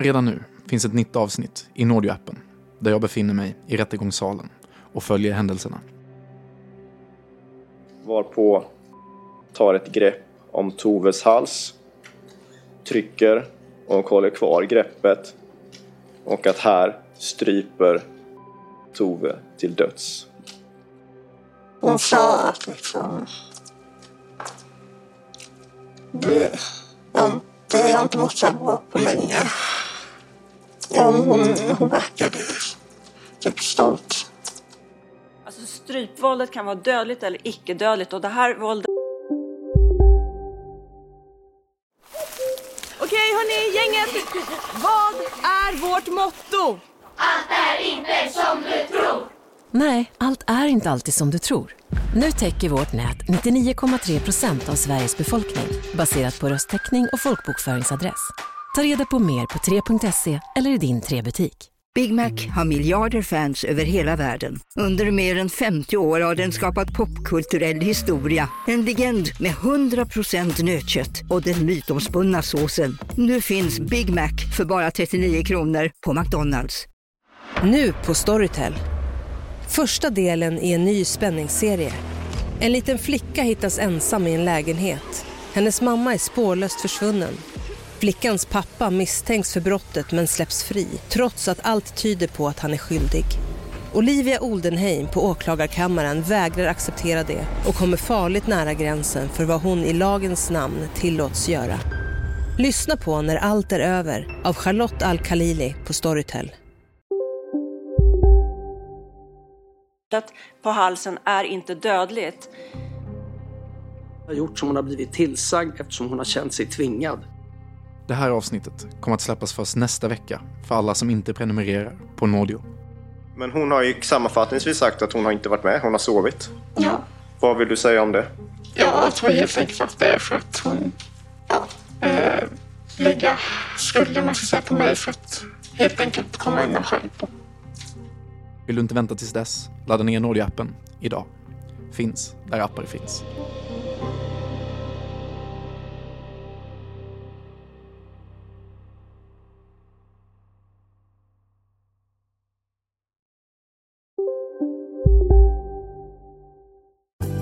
Redan nu finns ett nytt avsnitt i Nordio-appen där jag befinner mig i rättegångssalen och följer händelserna. Varpå tar ett grepp om Toves hals, trycker och håller kvar greppet och att här stryper Tove till döds. Hon sa att liksom... Det, ja, det har inte mått så bra på länge. Ja, hon, hon verkade typ stolt. Alltså strypvåldet kan vara dödligt eller icke-dödligt och det här våldet... Okej hörni, gänget! Vad är vårt motto? Nej, allt är inte alltid som du tror. Nu täcker vårt nät 99,3 procent av Sveriges befolkning baserat på röstteckning och folkbokföringsadress. Ta reda på mer på 3.se eller i din 3-butik. Big Mac har miljarder fans över hela världen. Under mer än 50 år har den skapat popkulturell historia. En legend med 100% nötkött och den mytomspunna såsen. Nu finns Big Mac för bara 39 kronor på McDonalds. Nu på Storytel. Första delen i en ny spänningsserie. En liten flicka hittas ensam i en lägenhet. Hennes mamma är spårlöst försvunnen. Flickans pappa misstänks för brottet men släpps fri trots att allt tyder på att han är skyldig. Olivia Oldenheim på åklagarkammaren vägrar acceptera det och kommer farligt nära gränsen för vad hon i lagens namn tillåts göra. Lyssna på När allt är över av Charlotte Al-Khalili på Storytel. på halsen är inte dödligt. har gjort som hon har blivit tillsagd eftersom hon har känt sig tvingad. Det här avsnittet kommer att släppas först nästa vecka för alla som inte prenumererar på Nordio. Men hon har ju sammanfattningsvis sagt att hon har inte varit med, hon har sovit. Ja, Vad vill du säga om det? jag tror helt enkelt att det är för att hon ja, eh, lägga skulden man ska säga på mig för att helt enkelt komma undan själv. Vill du inte vänta tills dess? Ladda ner Nordio-appen idag. Finns där appar finns.